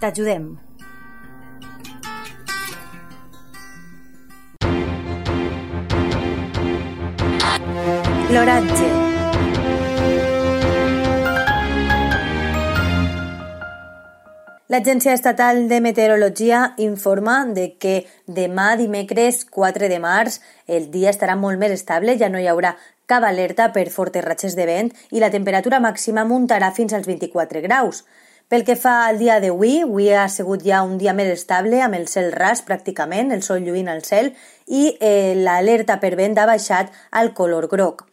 T'ajudem. L'oratge. L'Agència Estatal de Meteorologia informa de que demà dimecres 4 de març el dia estarà molt més estable, ja no hi haurà cap alerta per fortes ratxes de vent i la temperatura màxima muntarà fins als 24 graus. Pel que fa al dia d'avui, avui ha sigut ja un dia més estable, amb el cel ras pràcticament, el sol lluint al cel, i eh, l'alerta per vent ha baixat al color groc.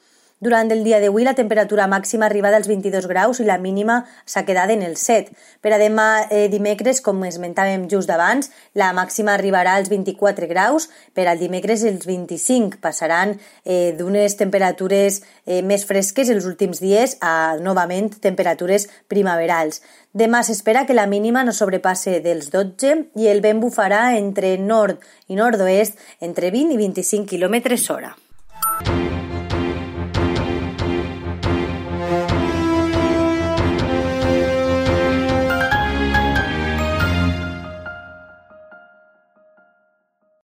Durant el dia d'avui la temperatura màxima arriba dels 22 graus i la mínima s'ha quedat en el 7. Per a demà eh, dimecres, com esmentàvem just abans, la màxima arribarà als 24 graus, per al dimecres els 25 passaran eh, d'unes temperatures eh, més fresques els últims dies a novament temperatures primaverals. Demà s'espera que la mínima no sobrepasse dels 12 i el vent bufarà entre nord i nord-oest entre 20 i 25 km hora.